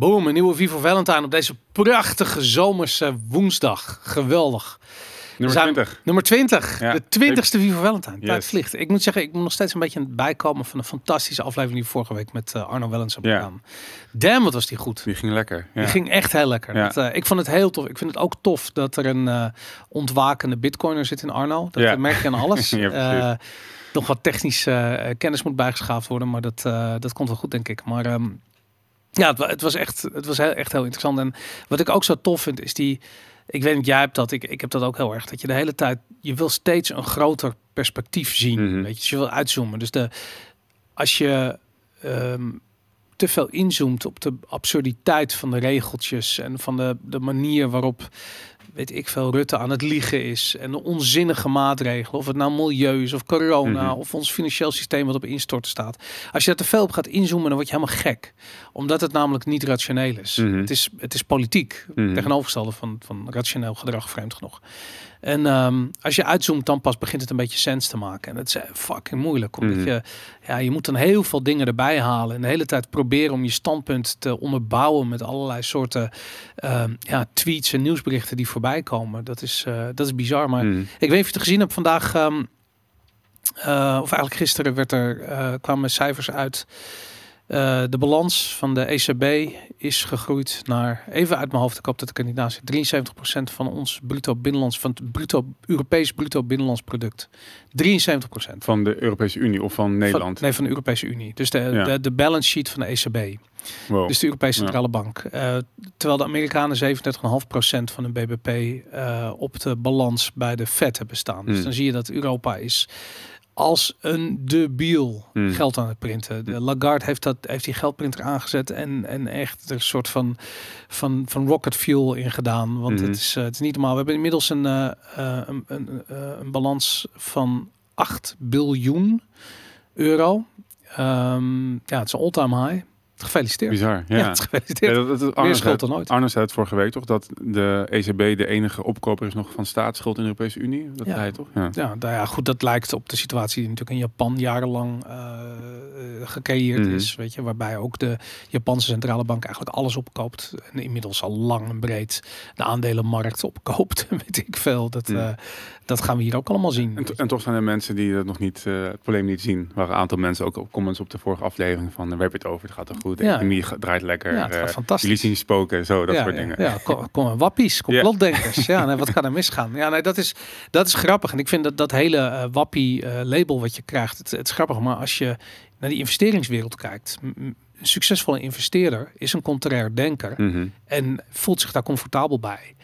Boom, een nieuwe Vivo Valentine op deze prachtige zomerse woensdag. Geweldig. Nummer We zijn- 20. Nummer 20. Ja. De 20ste Vivo Valentine. Tijd Yes. vliegt. Ik moet zeggen, ik moet nog steeds een beetje aan het bijkomen van een fantastische aflevering die vorige week met eh, Arno Wellens hebben gedaan. Damn, wat was die goed. Die ging lekker. Ja. Die ging echt heel lekker. Ja. Dat, eh, ik vond het heel tof. Ik vind het ook tof dat er een eh, ontwakende bitcoiner zit in Arno. Dat Ja. merk je aan alles. Nog wat technische kennis moet bijgeschaafd worden, maar dat, dat komt wel goed, denk ik. Maar ehm, ja, het, wa- het was, echt, het was heel, echt heel interessant. En wat ik ook zo tof vind, is die... Ik weet niet, jij hebt dat, ik, ik heb dat ook heel erg. Dat je de hele tijd, je wil steeds een groter perspectief zien. Mhm. Weet je, dus je wil uitzoomen. Dus de, als je ehm, te veel inzoomt op de absurditeit van de regeltjes en van de, de manier waarop, weet ik veel, Rutte aan het liegen is en de onzinnige maatregelen, of het nou milieu is of corona Mhm. of ons financieel systeem wat op instorten staat. Als je daar te veel op gaat inzoomen, dan word je helemaal gek. Omdat het namelijk niet rationeel is. Mhm. Het is. Het is politiek, Mhm. tegenovergestelde van, van rationeel gedrag, vreemd genoeg. En ehm, als je uitzoomt, dan pas begint het een beetje sens te maken. En het is eh, fucking moeilijk. Omdat Mhm. je, ja, je moet dan heel veel dingen erbij halen. En de hele tijd proberen om je standpunt te onderbouwen met allerlei soorten ehm, ja, tweets en nieuwsberichten die voorbij komen. Dat is, eh, dat is bizar. Maar Mhm. ik weet niet of je het gezien hebt vandaag. ehm, eh, of eigenlijk gisteren werd er, kwamen cijfers uit. Eh, de balans van de ECB is gegroeid naar, even uit mijn hoofd, ik hoop dat ik er niet naast zit, 73% van ons bruto binnenlands, van het bruto, Europees bruto binnenlands product. 73%. Van de Europese Unie of van Nederland. Van, nee, van de Europese Unie. Dus de, Ja. de, de balance sheet van de ECB. Wow. Dus de Europese Ja. Centrale Bank. Eh, terwijl de Amerikanen 37,5% van hun BBP eh, op de balans bij de Fed hebben staan. Dus Hmm. dan zie je dat Europa is als een debiel Hmm. geld aan het printen. De Lagarde heeft, dat, heeft die geldprinter aangezet en, en echt er een soort van, van, van rocket fuel in gedaan. Want Mhm. het, is, eh, het is niet normaal. We hebben inmiddels een, eh, eh, een, een, een balans van 8 biljoen euro. Ehm, ja, het is een all-time high. Gefeliciteerd. Bizar. Ja, gefeliciteerd. Ja, dat, Meer schuld dan ooit. Arno zei het vorige week toch, dat de ECB de enige opkoper is nog van staatsschuld in de Europese Unie. Dat Ja. hij toch? Ja. Ja, nou ja, goed, dat lijkt op de situatie die natuurlijk in Japan jarenlang eh, gecreëerd Mhm. is. Weet je, waarbij ook de Japanse centrale bank eigenlijk alles opkoopt. En inmiddels al lang en breed de aandelenmarkt opkoopt. weet ik veel. Dat, Mhm. eh, dat gaan we hier ook allemaal zien. En, en toch zijn er mensen die dat nog niet, het probleem niet zien. Er waren een aantal mensen ook op comments op de vorige aflevering van, eh, waar heb je het over? Het gaat toch goed? De Ja. economie ga- draait lekker. Ja, het gaat eh, fantastisch. jullie zien spoken, zo, dat soort dingen. Ja, kom, kom, wappies, complotdenkers. ja, nee, wat kan er misgaan? Ja, nee, dat is, dat is grappig. En ik vind dat dat hele eh, wappie-label wat je krijgt, het, het is grappig. Maar als je naar die investeringswereld kijkt, een succesvolle investeerder is een contrair denker Mhm. en voelt zich daar comfortabel bij.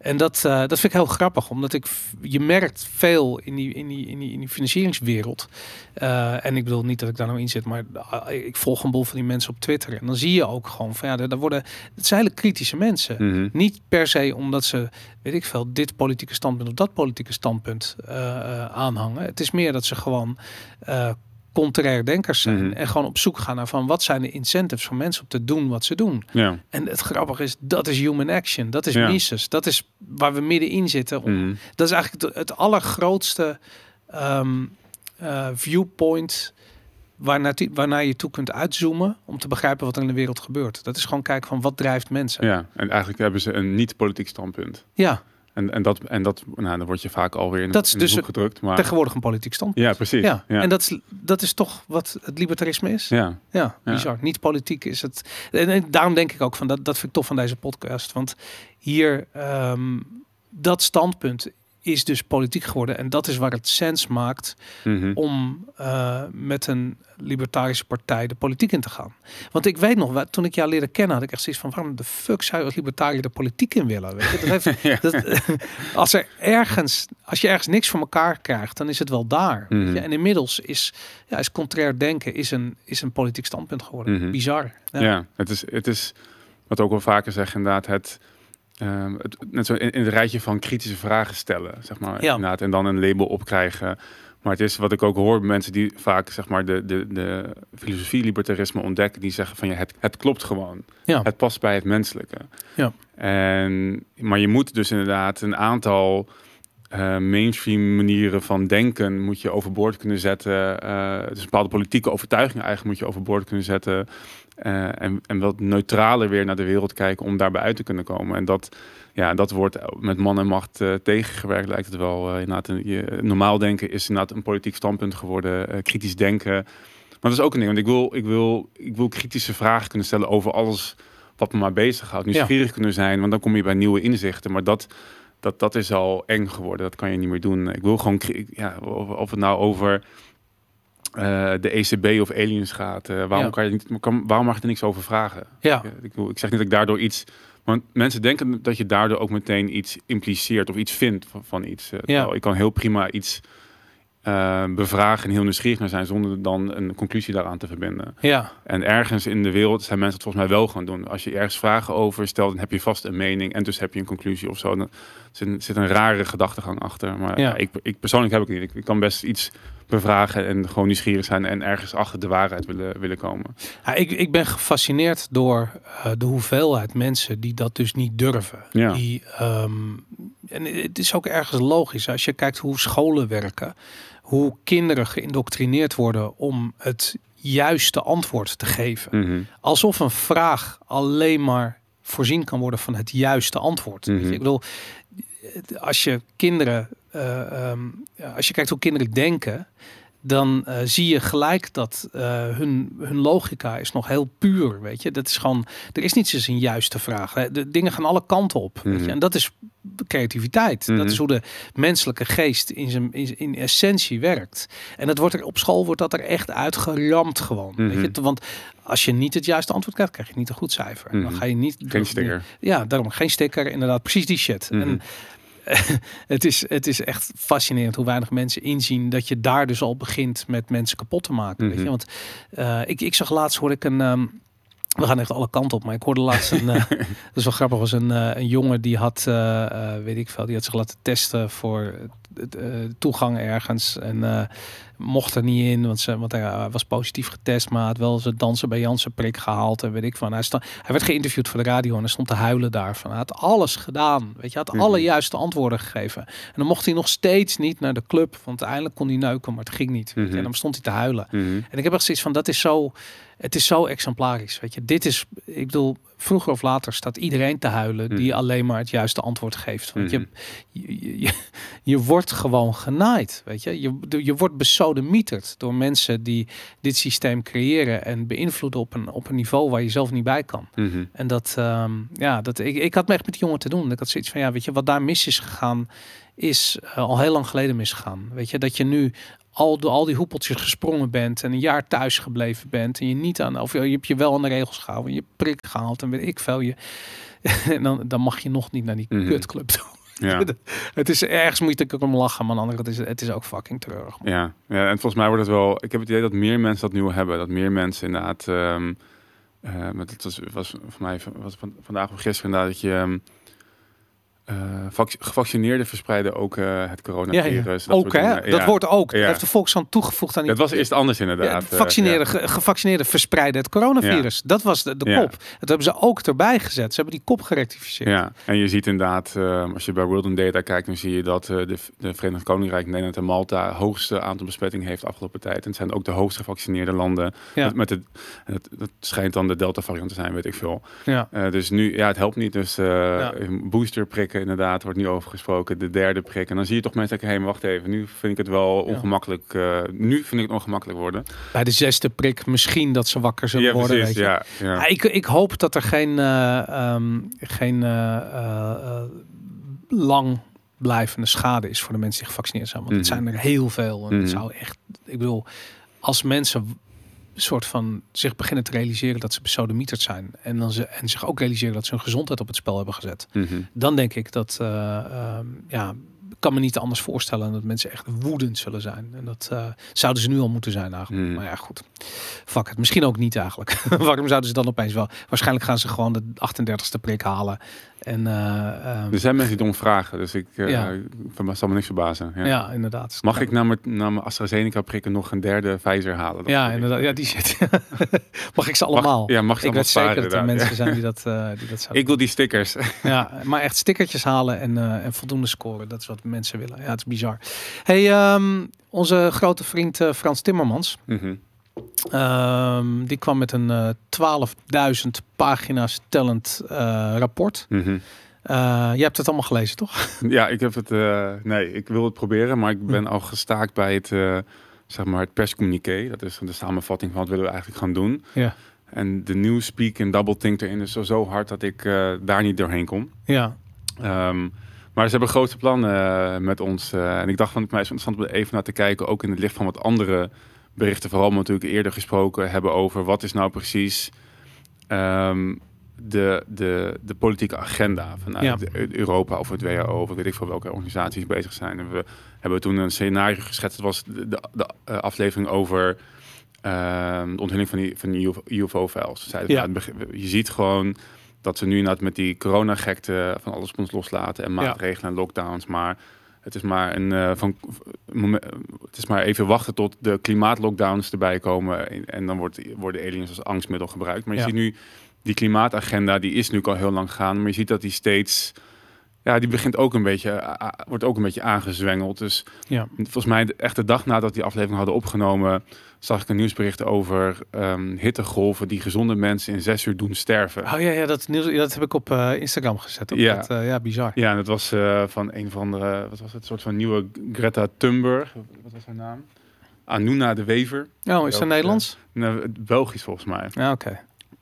En dat, eh, dat vind ik heel grappig, omdat ik, je merkt veel in die, in die, in die, in die financieringswereld. Eh, en ik bedoel niet dat ik daar nou in zit, maar eh, ik volg een boel van die mensen op Twitter. En dan zie je ook gewoon van ja, daar worden, het zijn hele kritische mensen. Mhm. Niet per se omdat ze, weet ik veel, dit politieke standpunt of dat politieke standpunt aanhangen. Het is meer dat ze gewoon contrair denkers zijn. Mhm. En gewoon op zoek gaan naar van wat zijn de incentives voor mensen om te doen wat ze doen. Ja. En het grappige is, dat is human action. Dat is Ja. Mises. Dat is waar we middenin zitten. Om, Mhm. Dat is eigenlijk het, allergrootste ehm, eh, viewpoint waar naartoe- waarnaar je toe kunt uitzoomen om te begrijpen wat er in de wereld gebeurt. Dat is gewoon kijken van wat drijft mensen. ja, en eigenlijk hebben ze een niet-politiek standpunt. Ja, En, en, dat, en dat, nou, dan word je vaak alweer in, Dat is in de dus hoek gedrukt. Maar, tegenwoordig een politiek standpunt. ja, precies. Ja, Ja. en dat is, dat is toch wat het libertarisme is. ja. Ja, Ja. bizar. Niet politiek is het. En, en daarom denk ik ook van dat, dat vind ik tof van deze podcast. Want hier, ehm, dat standpunt is dus politiek geworden. En dat is waar het sens maakt Mhm. om eh, met een libertarische partij de politiek in te gaan. Want ik weet nog, toen ik jou leerde kennen, had ik echt zoiets van: waarom de fuck zou je als libertariër de politiek in willen? Weet je? Dat heeft, Ja. dat, als er ergens, als je ergens niks voor elkaar krijgt, dan is het wel daar. weet Mhm. je? En inmiddels is, ja, is contrair denken is een, is een politiek standpunt geworden. Mhm. Bizar. Ja. Ja, het, is, het is wat ook wel vaker zeggen, inderdaad, het, ehm, het net zo in, in het rijtje van kritische vragen stellen, zeg maar, Ja. inderdaad, en dan een label opkrijgen. Maar het is wat ik ook hoor bij mensen die vaak zeg maar de, de, de filosofie libertarisme ontdekken, die zeggen van ja, het, het klopt gewoon. Ja. Het past bij het menselijke. Ja. En, maar je moet dus inderdaad een aantal eh, mainstream manieren van denken moet je overboord kunnen zetten. Uh, dus bepaalde politieke overtuigingen eigenlijk moet je overboord kunnen zetten. Uh, en, en wat neutraler weer naar de wereld kijken om daarbij uit te kunnen komen. En dat, ja, dat wordt met man en macht tegengewerkt, lijkt het wel. inderdaad, een, je, normaal denken is inderdaad een politiek standpunt geworden. kritisch denken. Maar dat is ook een ding, want ik wil, ik, wil, ik wil kritische vragen kunnen stellen over alles wat me maar bezighoudt. Nieuwsgierig ja. kunnen zijn, want dan kom je bij nieuwe inzichten. Maar dat dat, dat is al eng geworden. Dat kan je niet meer doen. Ik wil gewoon, ja, of, of het nou over uh, de ECB of aliens gaat. Uh, waarom, kan je niet, kan, waarom mag je er niks over vragen? Ja. Ik, ik, ik zeg niet dat ik daardoor iets... Want mensen denken dat je daardoor ook meteen iets impliceert of iets vindt van, van iets. Uh, ja. Ik kan heel prima iets uh, bevragen en heel nieuwsgierig naar zijn zonder dan een conclusie daaraan te verbinden. Ja. En ergens in de wereld zijn mensen het volgens mij wel gaan doen. Als je ergens vragen over stelt, dan heb je vast een mening en dus heb je een conclusie of zo. Dan zit, zit een rare gedachtegang achter. Maar ja. ik, ik, persoonlijk heb ik niet. Ik, ik, kan best iets bevragen en gewoon nieuwsgierig zijn en ergens achter de waarheid willen, willen komen. Ja, ik, ik ben gefascineerd door uh, de hoeveelheid mensen die dat dus niet durven. Ja. Die, um, en het is ook ergens logisch als je kijkt hoe scholen werken hoe kinderen geïndoctrineerd worden om het juiste antwoord te geven. Mm -hmm. Alsof een vraag alleen maar voorzien kan worden van het juiste antwoord. Mm -hmm. Ik bedoel, als je kinderen, uh, um, als je kijkt hoe kinderen denken, dan uh, zie je gelijk dat uh, hun, hun logica is nog heel puur, weet je. Dat is gewoon, er is niet eens een juiste vraag. Hè. De dingen gaan alle kanten op, mm weet je. En dat is creativiteit. Mhm. Dat is hoe de menselijke geest in zijn in, in essentie werkt. En dat wordt er op school wordt dat er echt uitgeramd gewoon. Mhm. Weet je? Want als je niet het juiste antwoord krijgt, krijg je niet een goed cijfer. Dan Mhm. ga je niet Geen sticker. Ja, daarom geen sticker. Inderdaad, precies die shit. Mhm. En het is, het is echt fascinerend hoe weinig mensen inzien dat je daar dus al begint met mensen kapot te maken. Weet Mhm. je? Want uh, ik, ik zag laatst hoorde ik een. Um, we gaan echt alle kanten op, maar ik hoorde laatst een. Uh, dat is wel grappig. Was een, uh, een jongen die had, uh, weet ik veel, die had zich laten testen voor toegang ergens en mocht er niet in, want, ze, want hij was positief getest, maar had wel zijn dansen bij Jansen prik gehaald en weet ik van. Hij, stond, hij werd geïnterviewd voor de radio en hij stond te huilen daarvan. Hij had alles gedaan, weet je, had alle juiste antwoorden gegeven. En dan mocht hij nog steeds niet naar de club, want uiteindelijk kon hij neuken, maar het ging niet. Mm -hmm. En dan stond hij te huilen. Mm -hmm. En ik heb echt zoiets van, dat is zo, het is zo exemplarisch, weet je. Dit is, ik bedoel, vroeger of later staat iedereen te huilen die Mhm. alleen maar het juiste antwoord geeft. Want je, je, je, je wordt gewoon genaaid, weet je. Je, je wordt besodemieterd door mensen die dit systeem creëren en beïnvloeden op een, op een niveau waar je zelf niet bij kan. Mhm. En dat, um, ja, dat, ik, ik had me echt met die jongen te doen. Ik had zoiets van, ja, weet je, wat daar mis is gegaan, is uh, al heel lang geleden misgegaan. Weet je, dat je nu al door al die hoepeltjes gesprongen bent en een jaar thuis gebleven bent en je niet aan, of je hebt je wel aan de regels gehouden, je prik gehaald en weet ik veel, je, en dan, dan mag je nog niet naar die Mhm. kutclub toe. Ja. het is ergens moet ik om lachen, maar aan de andere kant is het, is ook fucking treurig. man. Ja. ja, en volgens mij wordt het wel. Ik heb het idee dat meer mensen dat nu hebben. Dat meer mensen inderdaad. Um, uh, met het was, was voor mij was van, vandaag of gisteren inderdaad dat je. Um, uh, gevaccineerden verspreiden ook uh, het coronavirus. Ja, ja. Ook, hè? Dat wordt ook. Ja. Heeft de Volkshand toegevoegd aan die... Dat was eerst anders inderdaad. Vaccineerden, ge gevaccineerden verspreiden het coronavirus. Dat was de, de kop. Dat hebben ze ook erbij gezet. Ze hebben die kop gerectificeerd. Ja, en je ziet inderdaad, uh, als je bij World Data kijkt, dan zie je dat de, de Verenigd Koninkrijk, Nederland en Malta het hoogste aantal besmettingen heeft de afgelopen tijd. En het zijn ook de hoogst gevaccineerde landen. Met, met het, het, dat schijnt dan de Delta variant te zijn, weet ik veel. Ja. Dus nu, ja, het helpt niet. Dus booster prikken inderdaad, wordt nu over gesproken, de derde prik. En dan zie je toch mensen denken, hé, wacht even, nu vind ik het wel ongemakkelijk. Uh, nu vind ik het ongemakkelijk worden. Bij de zesde prik misschien dat ze wakker zullen ja, worden. Precies, weet je. Ja, ja. Ik, ik hoop dat er geen, uh, um, geen uh, lang blijvende schade is voor de mensen die gevaccineerd zijn. Want Mhm. het zijn er heel veel. En Mhm. het zou echt, ik bedoel, als mensen soort van zich beginnen te realiseren dat ze besodemieterd zijn en dan ze en zich ook realiseren dat ze hun gezondheid op het spel hebben gezet, Mm -hmm. dan denk ik dat uh, uh, ja kan me niet anders voorstellen dat mensen echt woedend zullen zijn en dat uh, zouden ze nu al moeten zijn eigenlijk. Mm. Maar ja, goed, fuck het, misschien ook niet eigenlijk. Waarom zouden ze dan opeens wel? Waarschijnlijk gaan ze gewoon de 38ste prik halen En, uh, er zijn mensen die om vragen, dus ik uh, Ja. zal me niks verbazen. Ja. ja, inderdaad. Mag ik na mijn, na mijn AstraZeneca prikken nog een derde Pfizer halen? Ja, inderdaad. Ja, die zit. mag ik ze Mag- allemaal? ja, mag ik allemaal weet zeker dat er mensen zijn die dat, eh die dat zouden Ik wil die stickers. Ja, maar echt stickertjes halen en, en voldoende scoren. Dat is wat mensen willen. Ja, het is bizar. Hey, ehm, onze grote vriend Frans Timmermans. Mhm. Ehm, die kwam met een eh 12.000 pagina's tellend eh, rapport. Eh, je hebt het allemaal gelezen, toch? Ja, ik heb het. nee, ik wil het proberen, maar ik ben al gestaakt bij het, zeg maar, het perscommuniqué. Dat is de samenvatting van wat willen we eigenlijk gaan doen. Ja. En de newspeak en double think erin is zo, zo hard dat ik daar niet doorheen kom. Ja. Ehm, maar ze hebben grote plannen met ons. en ik dacht van het mij is interessant om er even naar te kijken, ook in het licht van wat andere berichten, vooral natuurlijk eerder gesproken hebben over wat is nou precies ehm, de, de, de politieke agenda vanuit Ja. Europa of het WHO of weet ik veel welke organisaties bezig zijn. En we hebben toen een scenario geschetst. Dat was de, de, de, eh, aflevering over ehm, de onthulling van die, van die UFO-files. Ja. je ziet gewoon dat ze nu inderdaad met die coronagekte van alles op ons loslaten en Ja. maatregelen en lockdowns, maar het is maar een eh, van het is maar even wachten tot de klimaatlockdowns erbij komen en, en dan wordt, worden aliens als angstmiddel gebruikt. Maar je Ja. ziet nu die klimaatagenda die is nu al heel lang gaan, maar je ziet dat die steeds ja, die begint ook een beetje, a- wordt ook een beetje aangezwengeld. Dus Ja. volgens mij, de- echt de dag nadat die aflevering hadden opgenomen, zag ik een nieuwsbericht over ehm, hittegolven die gezonde mensen in zes uur doen sterven. Oh ja, ja dat, nieuws, dat heb ik op eh, Instagram gezet. Op Ja. Dat, eh, ja, bizar. Ja, en dat was eh, van een van de, wat was het, soort van nieuwe Greta Thunberg. Wat was haar naam? Anuna de Wever. Oh, is dat Nederlands? Belgisch volgens mij. Ja, oké.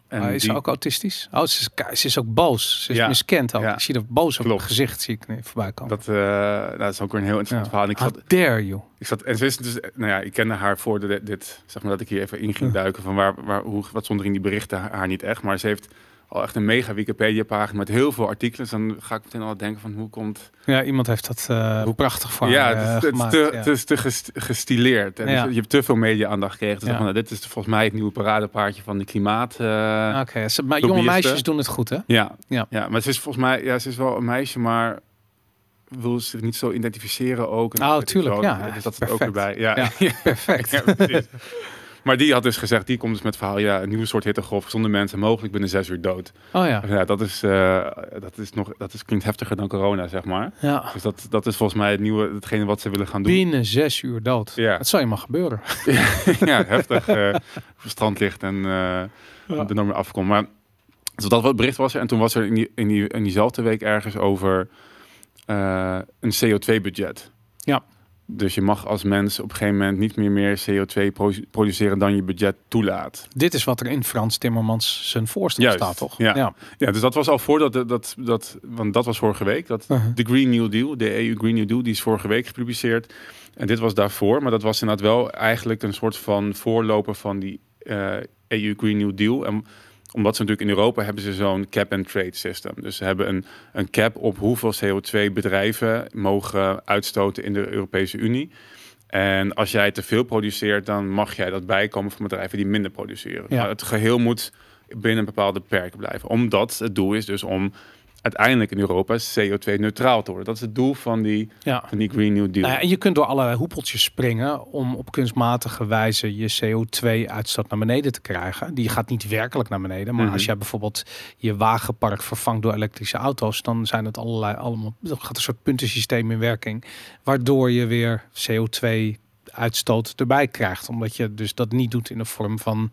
En Maar is die- ze ook autistisch? Oh, ze is, ze is ook boos. Ze is Ja. miskend ook. Ja. Ik zie er boos op Klopt. het gezicht zie ik nee, voorbij komen. dat, eh, nou, dat is ook weer een heel interessant Ja. verhaal. Ik How zat, dare you? ik zat, en ze is dus, nou ja, ik kende haar voor de, dit, zeg maar dat ik hier even in ging duiken van waar, waar, hoe, wat stond er in die berichten haar niet echt. Maar ze heeft al echt een mega Wikipedia-pagina met heel veel artikelen. Dan ga ik meteen al denken van hoe komt... Ja, iemand heeft dat eh, Hoe- prachtig voor ja, het, eh, gemaakt. te, ja. het is te gest- gestileerd. En Ja. dus je hebt te veel media-aandacht gekregen. Dus Ja. van, nou, dit is volgens mij het nieuwe paradepaardje van de klimaat... eh, Oké, maar jonge meisjes doen het goed, hè? Ja, Ja. ja. maar ze is volgens mij, ja, ze is wel een meisje, maar wil zich niet zo identificeren ook. En Oh, tuurlijk, ja. Dus dat is ook erbij. Ja, Ja. ja. Perfect. ja, precies. Maar die had dus gezegd, die komt dus met het verhaal, ja, een nieuwe soort hittegolf, zonder mensen mogelijk binnen zes uur dood. Oh ja. Ja, dat is, eh, dat is nog, dat is, klinkt heftiger dan corona, zeg maar. ja. Dus dat, dat is volgens mij het nieuwe, hetgene wat ze willen gaan doen. Binnen zes uur dood. Ja. Dat zou je maar gebeuren. ja, heftig. eh op strand ligt en eh er nog meer afkomt. Maar dus dat wat bericht was er. En toen was er in, die, in, die, in diezelfde week ergens over een CO2-budget. Ja. Dus je mag als mens op een gegeven moment niet meer meer CO2 pro- produceren dan je budget toelaat. Dit is wat er in Frans Timmermans zijn voorstel Juist, staat, toch? ja. ja. Ja, dus dat was al voordat dat, dat, dat want dat was vorige week. Dat, Uh-huh. de Green New Deal, de EU Green New Deal, die is vorige week gepubliceerd. En dit was daarvoor, maar dat was inderdaad wel eigenlijk een soort van voorloper van die eh, EU Green New Deal. En omdat ze natuurlijk in Europa hebben ze zo'n cap-and-trade system. Dus ze hebben een, een cap op hoeveel CO2 bedrijven mogen uitstoten in de Europese Unie. En als jij te veel produceert, dan mag jij dat bijkomen van bedrijven die minder produceren. Ja. Maar het geheel moet binnen bepaalde perken blijven. Omdat het doel is dus om uiteindelijk in Europa CO2-neutraal te worden. Dat is het doel van die, ja. van die Green New Deal. Nou ja, en je kunt door allerlei hoepeltjes springen om op kunstmatige wijze je CO2-uitstoot naar beneden te krijgen. Die gaat niet werkelijk naar beneden. Maar Mhm. als jij bijvoorbeeld je wagenpark vervangt door elektrische auto's, dan zijn het allerlei allemaal. Dan gaat een soort puntensysteem in werking. Waardoor je weer CO2-uitstoot erbij krijgt. Omdat je dus dat niet doet in de vorm van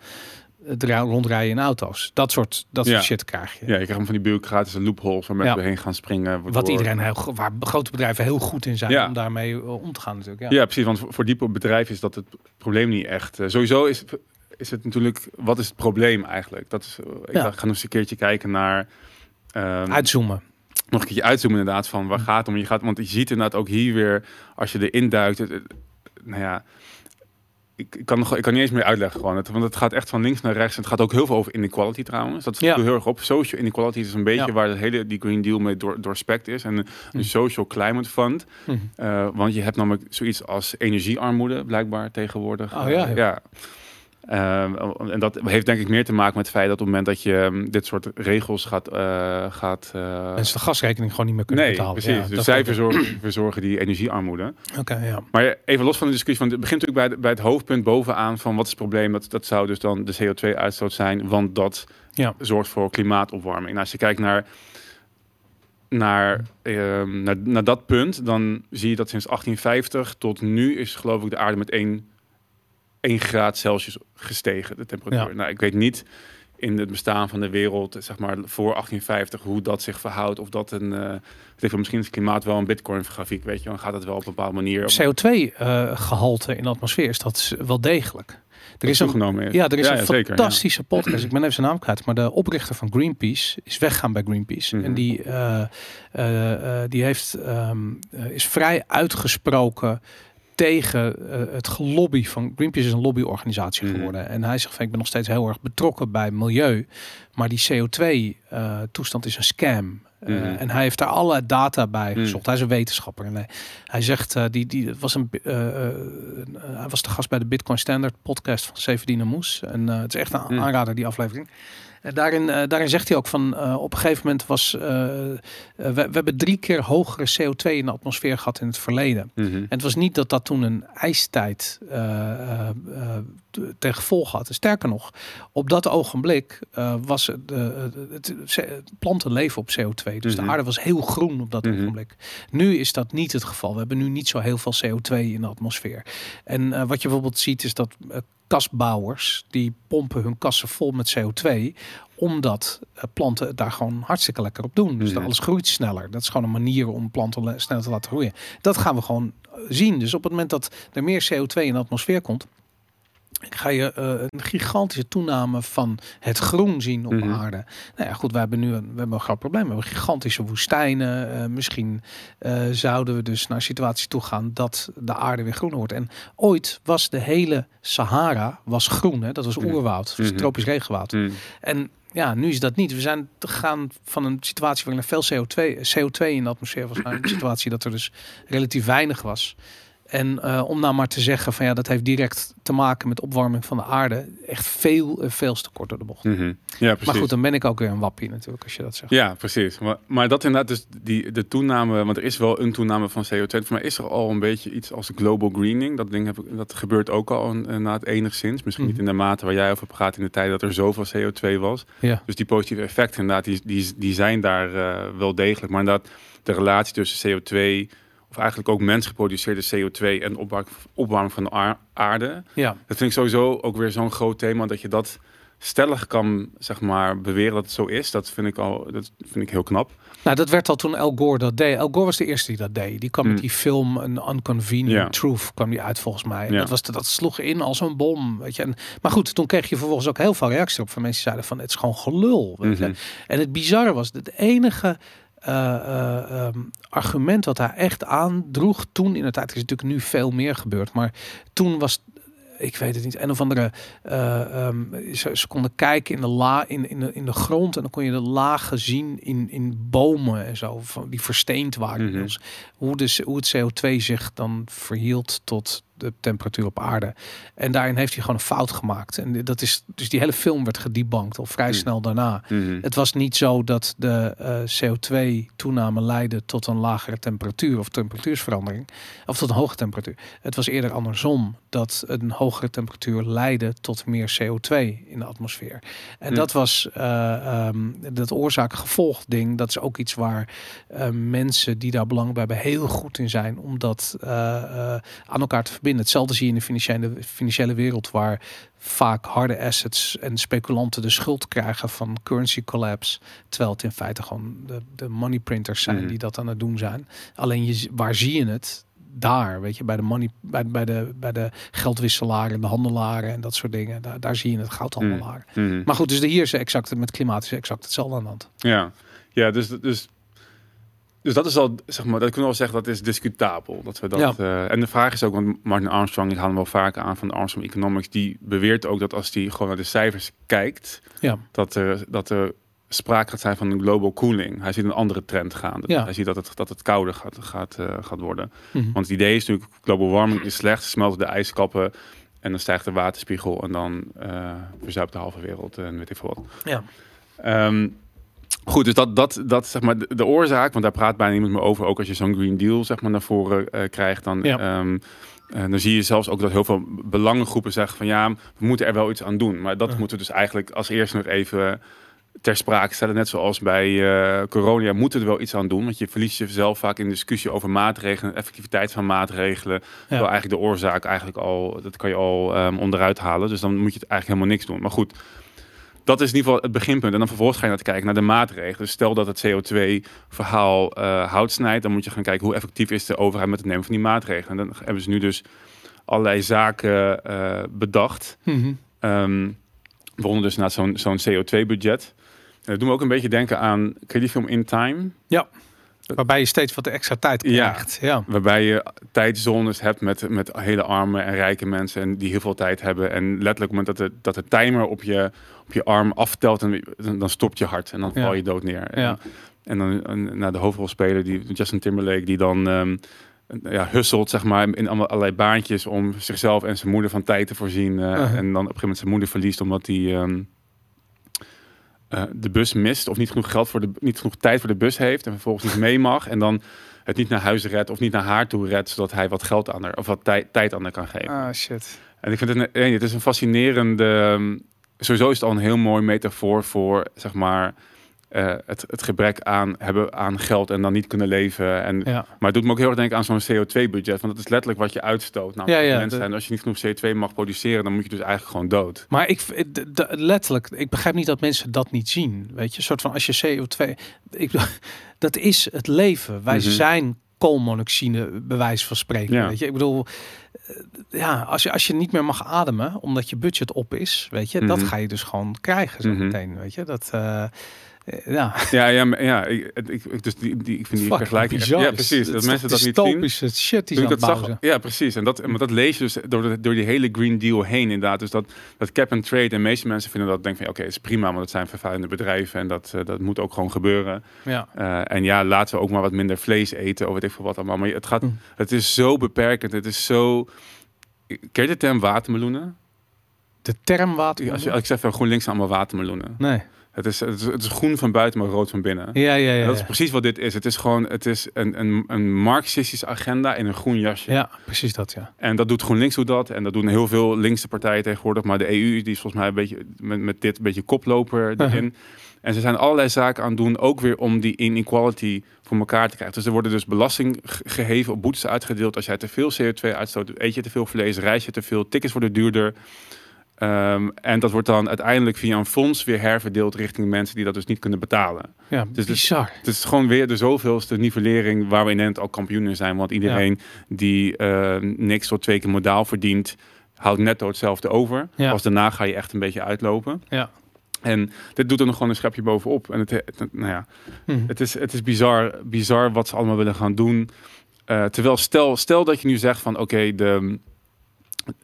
rondrijden in auto's. Dat soort, dat soort Ja. shit krijg je. Ja, je krijgt hem van die bureaucratische loopholes waar mensen Ja. doorheen gaan springen. Wat iedereen heel, waar grote bedrijven heel goed in zijn Ja. om daarmee eh, om te gaan natuurlijk. Ja. Ja, precies. Want voor, voor die bedrijven is dat het probleem niet echt. Eh, sowieso is, is het natuurlijk... Wat is het probleem eigenlijk? Dat is, eh, ik ga nog eens een keertje kijken naar... ehm, Uitzoomen. nog een keertje uitzoomen inderdaad van waar gaat het om. Je gaat, want je ziet inderdaad ook hier weer, als je erin duikt, het, het- nou ja, ik, ik kan nog, ik kan niet eens meer uitleggen gewoon. Het, want het gaat echt van links naar rechts. En het gaat ook heel veel over inequality trouwens. Dat Ja. viel heel erg op. Social inequality is een beetje Ja. waar de hele die Green Deal mee door, doorspekt is. En een, een social climate fund. Mhm. Eh, want je hebt namelijk zoiets als energiearmoede blijkbaar tegenwoordig. Oh ja, Eh, ja. Ehm, en dat heeft denk ik meer te maken met het feit dat op het moment dat je ehm, dit soort regels gaat... eh gaat uh, Mensen de gasrekening gewoon niet meer kunnen nee, betalen. precies. Ja, dus zij verzorgen, verzorgen die energiearmoede. Oké, ja. Maar even los van de discussie, want het begint natuurlijk bij, bij het hoofdpunt bovenaan van wat is het probleem? Dat, dat zou dus dan de CO2-uitstoot zijn, want dat Ja. zorgt voor klimaatopwarming. Nou, als je kijkt naar, naar, ehm, naar, naar dat punt, dan zie je dat sinds 1850 tot nu is geloof ik de aarde met 1, 1 graad Celsius gestegen, de temperatuur. Ja. Nou, ik weet niet in het bestaan van de wereld, zeg maar voor 1850, hoe dat zich verhoudt. Of dat een, eh, weet ik veel, misschien is het klimaat wel een bitcoin-grafiek, weet je, dan gaat het wel op een bepaalde manier. CO2-gehalte in de atmosfeer is dat wel degelijk. Er is een, is. ja, er is een zeker, ja. fantastische podcast. Ik ben even zijn naam kwijt, maar de oprichter van Greenpeace is weggaan bij Greenpeace. Mhm. En die, eh, eh, eh, die heeft, ehm, eh, is vrij uitgesproken tegen eh, het gelobby van Greenpeace is een lobbyorganisatie Mhm. geworden. En hij zegt van ik ben nog steeds heel erg betrokken bij milieu, maar die CO2-toestand is een scam. Eh, Mhm. en hij heeft daar alle data bij Mhm. gezocht. Hij is een wetenschapper. En hij, hij zegt, eh, die, die was een, eh, eh, eh, hij was de gast bij de Bitcoin Standard podcast van Severdine Moes. En eh, het is echt een aanrader, die aflevering. Daarin, eh, daarin zegt hij ook van, eh, op een gegeven moment was, eh, we, we hebben drie keer hogere CO2 in de atmosfeer gehad in het verleden. Mhm. En het was niet dat dat toen een ijstijd ten gevolge had. Sterker nog, op dat ogenblik was het, eh, het, planten leven op CO2. Dus Mhm. de aarde was heel groen op dat Mhm. ogenblik. Nu is dat niet het geval. We hebben nu niet zo heel veel CO2 in de atmosfeer. En wat je bijvoorbeeld ziet is dat kasbouwers die pompen hun kassen vol met CO2 omdat eh, planten het daar gewoon hartstikke lekker op doen. Dus Mhm. alles groeit sneller. Dat is gewoon een manier om planten le- sneller te laten groeien. Dat gaan we gewoon eh, zien. Dus op het moment dat er meer CO2 in de atmosfeer komt, ga je eh, een gigantische toename van het groen zien op Mhm. aarde. Nou ja, goed, we hebben nu een, we hebben een groot probleem. We hebben gigantische woestijnen. Eh, misschien eh, zouden we dus naar een situatie toe gaan dat de aarde weer groener wordt. En ooit was de hele Sahara was groen. Hè? Dat was oerwoud, was Mhm. tropisch regenwoud. Mhm. En ja, nu is dat niet. We zijn gegaan van een situatie waarin er veel CO2, CO2 in de atmosfeer was, naar een situatie dat er dus relatief weinig was. En eh, om nou maar te zeggen van ja, dat heeft direct te maken met opwarming van de aarde. Echt veel, eh, veel te kort door de bocht. Mhm. Ja, precies. Maar goed, dan ben ik ook weer een wappie natuurlijk als je dat zegt. Ja, precies. Maar, maar dat inderdaad, dus die, de toename, want er is wel een toename van CO2. Voor mij is er al een beetje iets als global greening. Dat ding heb ik, dat gebeurt ook al een- inderdaad enigszins. Misschien niet Mhm. in de mate waar jij over praat in de tijd dat er zoveel CO2 was. Ja. Dus die positieve effecten inderdaad, die, die, die zijn daar eh, wel degelijk. Maar inderdaad, de relatie tussen CO2, of eigenlijk ook mensgeproduceerde CO2 en opwarming, van de aar- aarde. ja. Dat vind ik sowieso ook weer zo'n groot thema dat je dat stellig kan zeg maar beweren dat het zo is. Dat vind ik al dat vind ik heel knap. Nou, dat werd al toen Al Gore dat deed. Al Gore was de eerste die dat deed. Die kwam met Mm. die film een Unconvenient. Truth kwam die uit volgens mij. Dat, was, dat sloeg in als een bom. Weet je. En, maar goed, toen kreeg je vervolgens ook heel veel reacties op van mensen die zeiden van het is gewoon gelul. Weet je. Mhm. En het bizarre was, het enige eh, eh, ehm, argument wat hij echt aandroeg toen in de tijd, is natuurlijk nu veel meer gebeurd, maar toen was ik weet het niet, een of andere, eh, ehm, ze, ze konden kijken in de, la, in, in, de, in de grond en dan kon je de lagen zien in, in bomen en zo, van, die versteend waren. Dus hoe, de, hoe het CO2 zich dan verhield tot de temperatuur op aarde. En daarin heeft hij gewoon een fout gemaakt. En dat is, dus die hele film werd gedebankt al vrij Mhm. snel daarna. Mhm. Het was niet zo dat de eh, CO2-toename leidde tot een lagere temperatuur of temperatuursverandering, of tot een hoge temperatuur. Het was eerder andersom dat een hogere temperatuur leidde tot meer CO2 in de atmosfeer. En Hm. dat was eh, ehm, dat oorzaak-gevolg ding. Dat is ook iets waar eh, mensen die daar belang bij hebben heel goed in zijn om dat aan elkaar te verbinden. Hetzelfde zie je in de financiële, financiële wereld waar vaak harde assets en speculanten de schuld krijgen van currency collapse. Terwijl het in feite gewoon de, de money printers zijn Mhm. die dat aan het doen zijn. Alleen je, waar zie je het? Daar, weet je, bij de money, bij, bij de, bij de geldwisselaren, de handelaren en dat soort dingen. Daar, daar zie je het goudhandelaren. Mhm. Maar goed, dus de hier is exact met klimaat is exact hetzelfde aan de hand. Ja, ja dus, dus, dus dat is al, zeg maar, dat kunnen we wel zeggen, dat is discutabel. Dat we dat, Ja. eh, en de vraag is ook, want Martin Armstrong, ik haal hem wel vaker aan van de Armstrong Economics, die beweert ook dat als die gewoon naar de cijfers kijkt, Ja. dat er, dat er sprake gaat zijn van een global cooling. Hij ziet een andere trend gaan. Ja. Hij ziet dat het, dat het kouder gaat, gaat, eh, gaat worden. Mhm. Want het idee is natuurlijk, global warming is slecht, smelten de ijskappen En dan stijgt de waterspiegel en dan uh, verzuipt de halve wereld en weet ik veel wat. Ja. Ehm, goed, dus dat, dat, dat zeg maar de, de, oorzaak, want daar praat bijna niemand meer over. Ook als je zo'n Green Deal zeg maar naar voren uh, krijgt, dan, Ja. ehm, eh, dan zie je zelfs ook dat heel veel belangengroepen zeggen van ja, we moeten er wel iets aan doen. Maar dat Ja. moeten we dus eigenlijk als eerste nog even ter sprake stellen. Net zoals bij eh, corona, moeten we er wel iets aan doen. Want je verliest jezelf vaak in discussie over maatregelen, de effectiviteit van maatregelen. Terwijl eigenlijk de oorzaak eigenlijk al, dat kan je al ehm, onderuit halen. Dus dan moet je het eigenlijk helemaal niks doen. Maar goed, dat is in ieder geval het beginpunt. En dan vervolgens ga je naar te kijken naar de maatregelen. Dus stel dat het CO2-verhaal eh hout snijdt, dan moet je gaan kijken hoe effectief is de overheid met het nemen van die maatregelen. En dan hebben ze nu dus allerlei zaken eh, bedacht. Waaronder dus na zo'n zo'n CO2-budget. En dat doet me ook een beetje denken aan, ken je die film In Time? Waarbij je steeds wat extra tijd krijgt. Ja. Waarbij je tijdzones hebt met, met hele arme en rijke mensen en die heel veel tijd hebben. En letterlijk op het moment dat de, dat de timer op je, op je arm aftelt, en, dan, stopt je hart en dan val je dood neer. Ja. En, en dan en, naar de hoofdrolspeler, die Justin Timberlake, die dan ehm, ja, hustelt zeg maar, in allemaal allerlei baantjes om zichzelf en zijn moeder van tijd te voorzien. eh, Uh-huh. En dan op een gegeven moment zijn moeder verliest omdat hij ehm, eh, de bus mist of niet genoeg geld voor de niet genoeg tijd voor de bus heeft en vervolgens niet mee mag. En dan het niet naar huis redt of niet naar haar toe redt, zodat hij wat geld aan haar of wat tij- tijd aan haar kan geven. Ah, shit. En ik vind het, een, het is een fascinerende. ehm, Sowieso is het al een heel mooi metafoor voor zeg maar eh, het, het gebrek aan hebben aan geld en dan niet kunnen leven. En, Ja. Maar het doet me ook heel erg denken aan zo'n CO2-budget, want dat is letterlijk wat je uitstoot. Nou, Ja, ja, mensen, de- en als je niet genoeg CO2 mag produceren, dan moet je dus eigenlijk gewoon dood. Maar ik, d- letterlijk, ik begrijp niet dat mensen dat niet zien. Weet je, een soort van als je CO2, ik, bedoel, dat is het leven. Wij Mhm. zijn koolmonoxide, bewijs van spreken. Ja. Weet je, ik bedoel, eh, ja, als je, als je niet meer mag ademen, omdat je budget op is, weet je, dat Mhm. ga je dus gewoon krijgen zo Mhm. meteen. Weet je, dat, eh, eh, ja, Ja, ja, maar- ja ik, ik, dus die, die, ik vind die vergelijking. bizar. Ja, precies. Dat Het mensen dat niet zien. dystopische shit die ze dat het zag, ja, precies. En dat, maar dat lees je dus door, de, door die hele Green Deal heen inderdaad. Dus dat, dat cap and trade. En de meeste mensen vinden dat, denken van, ja, oké, het is prima, want het zijn vervuilende bedrijven en dat, eh, dat moet ook gewoon gebeuren. Ja. Eh, en ja, laten we ook maar wat minder vlees eten, of weet ik veel wat allemaal. Maar het, gaat, Hm. het is zo beperkend. Het is zo... Ken je de term watermeloenen? De term water. Als, je, als ik zeg van GroenLinks zijn allemaal watermeloenen. Nee. Het is, het, is, het is groen van buiten, maar rood van binnen. Ja, ja, ja. En dat is precies wat dit is. Het is gewoon het is een, een, een marxistische agenda in een groen jasje. Ja, precies dat, ja. En dat doet GroenLinks doet dat. En dat doen heel veel linkse partijen tegenwoordig. Maar de EU die is volgens mij een beetje met, met dit een beetje koploper erin. En ze zijn allerlei zaken aan het doen, ook weer om die inequality voor elkaar te krijgen. Dus er worden dus belasting ge- geheven, op boetes uitgedeeld. Als jij te veel CO2 uitstoot, eet je te veel vlees, reis je te veel, tickets worden duurder. Ehm, en dat wordt dan uiteindelijk via een fonds weer herverdeeld richting mensen die dat dus niet kunnen betalen. Ja, Dus- bizar. Het is gewoon weer de zoveelste nivellering waar we in Nederland al kampioen in zijn. Want iedereen die eh, niks tot twee keer modaal verdient, houdt netto hetzelfde over. Ja. Pas daarna ga je echt een beetje uitlopen. Ja. En dit doet er nog gewoon een schepje bovenop. En het, het- nou ja, Hm. het is, het is bizar, bizar wat ze allemaal willen gaan doen. Eh, terwijl stel, stel dat je nu zegt van oké, de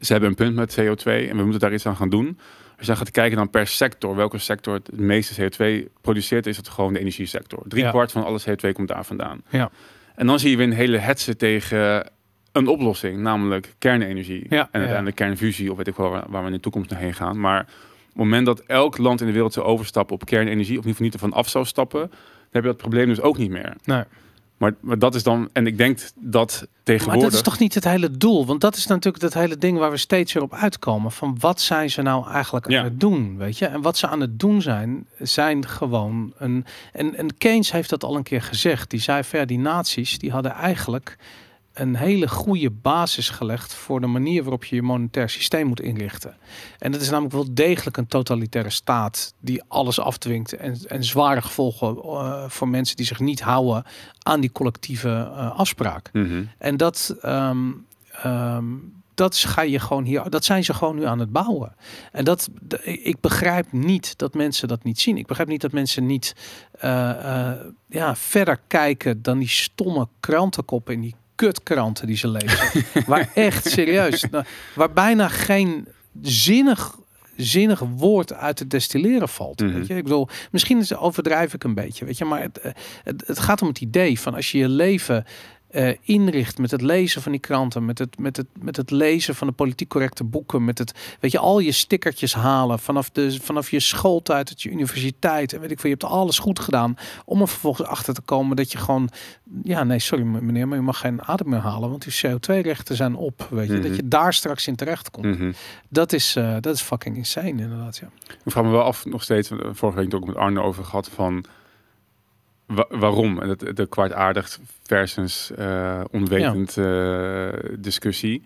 ze hebben een punt met CO2 en we moeten daar iets aan gaan doen. Als je dan gaat kijken dan per sector, welke sector het meeste CO2 produceert, is het gewoon de energiesector. Drie Ja. kwart van alle CO2 komt daar vandaan. Ja. En dan zie je weer een hele hetze tegen een oplossing, namelijk kernenergie. Ja, en uiteindelijk kernfusie, of weet ik wel waar, waar we in de toekomst naar heen gaan. Maar op het moment dat elk land in de wereld zou overstappen op kernenergie, of in ieder geval niet ervan af zou stappen, dan heb je dat probleem dus ook niet meer. Nee. Maar, maar dat is dan, en ik denk dat Maar tegenwoordig... dat is toch niet het hele doel? Want dat is natuurlijk het hele ding waar we steeds weer op uitkomen. Van wat zijn ze nou eigenlijk Ja. aan het doen, weet je? En wat ze aan het doen zijn, zijn gewoon een... En, en Keynes heeft dat al een keer gezegd. Die zei ver, die naties, die hadden eigenlijk een hele goede basis gelegd voor de manier waarop je je monetair systeem moet inrichten. En dat is namelijk wel degelijk een totalitaire staat die alles afdwingt en, en zware gevolgen eh, voor mensen die zich niet houden aan die collectieve eh, afspraak. Mhm. En dat, ehm, ehm, dat, ga je gewoon hier, dat zijn ze gewoon nu aan het bouwen. En dat, ik begrijp niet dat mensen dat niet zien. Ik begrijp niet dat mensen niet eh, ja, verder kijken dan die stomme krantenkoppen in die kutkranten die ze lezen. waar echt serieus, nou, waar bijna geen zinnig zinnig woord uit te destilleren valt. Mhm. Weet je? Ik bedoel, misschien is, overdrijf ik een beetje, weet je, maar het, eh, het, het gaat om het idee van als je je leven eh, inricht met het lezen van die kranten, met het, met, het, met het lezen van de politiek correcte boeken, met het, weet je, al je stickertjes halen vanaf, de, vanaf je schooltijd tot je universiteit en weet ik veel, je hebt alles goed gedaan om er vervolgens achter te komen dat je gewoon, ja nee, sorry meneer, maar je mag geen adem meer halen, want die CO2-rechten zijn op, weet je, dat Mhm. je daar straks in terecht komt. Mhm. Dat is, eh, dat is fucking insane inderdaad, ja. Ik vraag me wel af, nog steeds, eh, vorige week ook met Arne over gehad, van wa- waarom? En dat, de kwaadaardig versus eh, onwetend eh, discussie.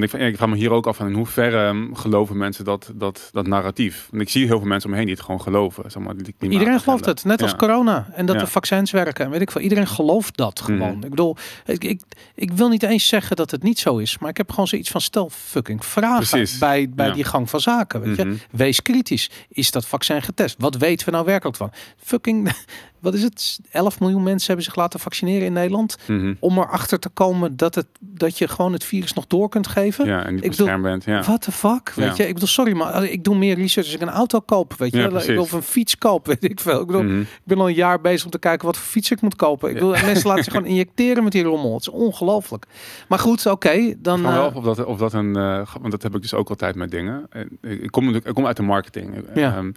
Want ik, ik vraag me hier ook af van in hoeverre ehm, geloven mensen dat, dat, dat narratief? Want ik zie heel veel mensen om me heen die het gewoon geloven. Zeg maar, Iedereen gelooft het, net als Ja. corona. En dat Ja. de vaccins werken. En weet ik veel. Iedereen gelooft dat gewoon. Mhm. Ik bedoel, ik, ik, ik wil niet eens zeggen dat het niet zo is. Maar ik heb gewoon zoiets van stel fucking vragen Precies. bij, bij Ja. die gang van zaken. Weet Mhm. je? Wees kritisch. Is dat vaccin getest? Wat weten we nou werkelijk van? Fucking, wat is het? 11 miljoen mensen hebben zich laten vaccineren in Nederland. Mhm. Om erachter te komen dat, het, dat je gewoon het virus nog door kunt geven. Ja, en niet Ik bedoel, beschermd bent. Ja. What the fuck? Weet je, ik bedoel, sorry, maar ik doe meer research als ik een auto koop. Weet je, Ja, wel. ik precies. wil of een fiets koop, weet ik veel. Ik bedoel, Mhm. ik ben al een jaar bezig om te kijken wat voor fiets ik moet kopen. Ik bedoel, en mensen laten zich gewoon injecteren met die rommel. Het is ongelooflijk. Maar goed, oké, dan. Wel eh, of dat, of dat een, eh, want dat heb ik dus ook altijd met dingen. En Ik kom, natuurlijk- ik kom uit de marketing. Ja. Ehm,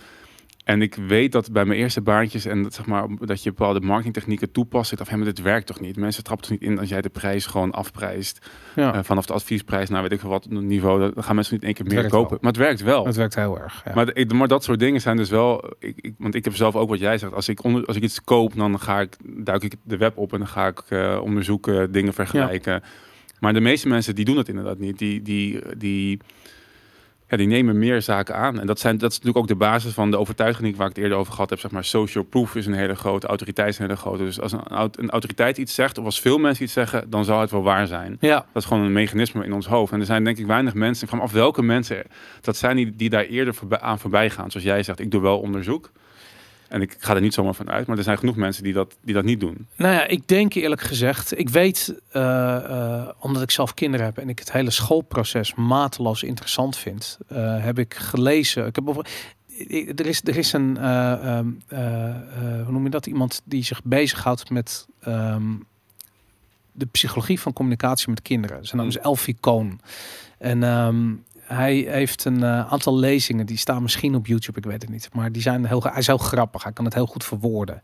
en ik weet dat bij mijn eerste baantjes en dat, zeg maar, dat je bepaalde marketingtechnieken toepast. Ik dacht, hé, maar dit werkt toch niet? Mensen trappen toch niet in als jij de prijs gewoon afprijst. ja, eh, vanaf de adviesprijs naar weet ik wat niveau. Dan gaan mensen niet één keer meer kopen. wel. Maar het werkt wel. het werkt heel erg. Ja. Maar, ik- maar dat soort dingen zijn dus wel. Ik, ik, want ik heb zelf ook wat jij zegt. Als ik, onder, als ik iets koop, dan ga ik, duik ik de web op en dan ga ik eh, onderzoeken, dingen vergelijken. Maar de meeste mensen die doen dat inderdaad niet. Die, die, die, ja, die nemen meer zaken aan. En dat, zijn, dat is natuurlijk ook de basis van de overtuiging waar ik het eerder over gehad heb. Zeg maar, social proof is een hele grote, autoriteit is een hele grote. Dus als een, aut- een autoriteit iets zegt, of als veel mensen iets zeggen, dan zal het wel waar zijn. ja, Dat is gewoon een mechanisme in ons hoofd. En er zijn denk ik weinig mensen, ik vraag me af welke mensen dat zijn die, die daar eerder voorbij, aan voorbij gaan. Zoals jij zegt, ik doe wel onderzoek. En ik ga er niet zomaar van uit. Maar er zijn genoeg mensen die dat, die dat niet doen. Nou ja, ik denk eerlijk gezegd, ik weet, eh, eh, omdat ik zelf kinderen heb en ik het hele schoolproces mateloos interessant vind, eh, heb ik gelezen. Ik heb over, er is, er is een, eh, ehm, eh, eh, hoe noem je dat? Iemand die zich bezighoudt met ehm, de psychologie van communicatie met kinderen. Zijn naam is Elfie Koon. En ehm, hij heeft een eh, aantal lezingen, die staan misschien op YouTube, ik weet het niet. Maar die zijn heel, hij is heel grappig, hij kan het heel goed verwoorden.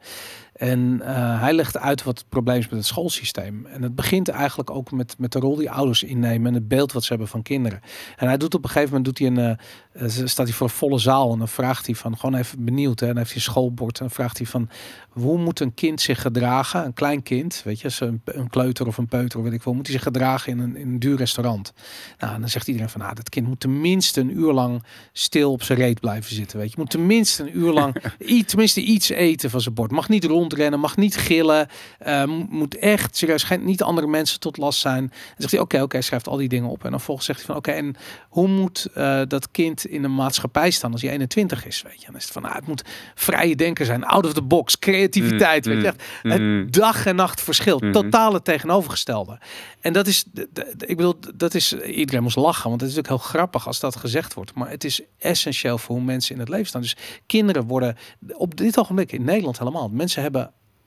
En eh, hij legt uit wat het probleem is met het schoolsysteem. En het begint eigenlijk ook met, met de rol die ouders innemen en het beeld wat ze hebben van kinderen. En hij doet op een gegeven moment doet hij een, eh, eh, staat hij voor een volle zaal en dan vraagt hij van gewoon even benieuwd. Hè, en dan heeft hij een schoolbord en dan vraagt hij van hoe moet een kind zich gedragen, een klein kind, weet je, een, een kleuter of een peuter, weet ik wel, moet hij zich gedragen in een, in een duur restaurant. Nou, en dan zegt iedereen van, nou, dat kind moet tenminste een uur lang stil op zijn reet blijven zitten, weet je. Moet tenminste een uur lang, iets, tenminste iets eten van zijn bord. Mag niet rondrennen, mag niet gillen, eh, mo- moet echt, serieus, geen, niet andere mensen tot last zijn. En zegt hij, oké, oké, schrijft al die dingen op. En dan volgens zegt hij van, oké, en hoe moet eh, dat kind in een maatschappij staan als hij 21 is, weet je. Dan is het van, nou, het moet vrije denken zijn, out of the box, creativiteit, Mm, weet je. mm, het mm. dag en nacht verschil, Mhm. totale tegenovergestelde. En dat is, de- de- de- ik bedoel, dat is, iedereen moest lachen, want het is natuurlijk heel grappig als dat gezegd wordt. Maar het is essentieel voor hoe mensen in het leven staan. Dus kinderen worden, op dit ogenblik in Nederland helemaal, mensen hebben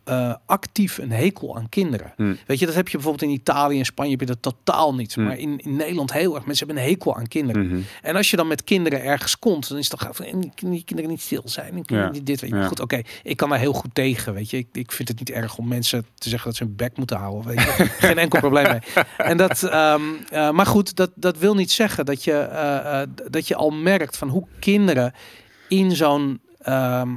eh, actief een hekel aan kinderen. Hm. Weet je, dat heb je bijvoorbeeld in Italië en Spanje heb je dat totaal niet. Hm. Maar in, in Nederland heel erg. Mensen hebben een hekel aan kinderen. Mhm. En als je dan met kinderen ergens komt, dan is het toch van en kunnen die kinderen niet stil zijn. En Ja. niet dit, weet je. Ja. Goed, oké, ik kan daar heel goed tegen, weet je. Ik, ik vind het niet erg om mensen te zeggen dat ze hun bek moeten houden, weet je. Geen enkel probleem mee. En dat, ehm, eh, maar goed, dat, dat wil niet zeggen dat je, eh, eh, dat je al merkt van hoe kinderen in zo'n, ehm,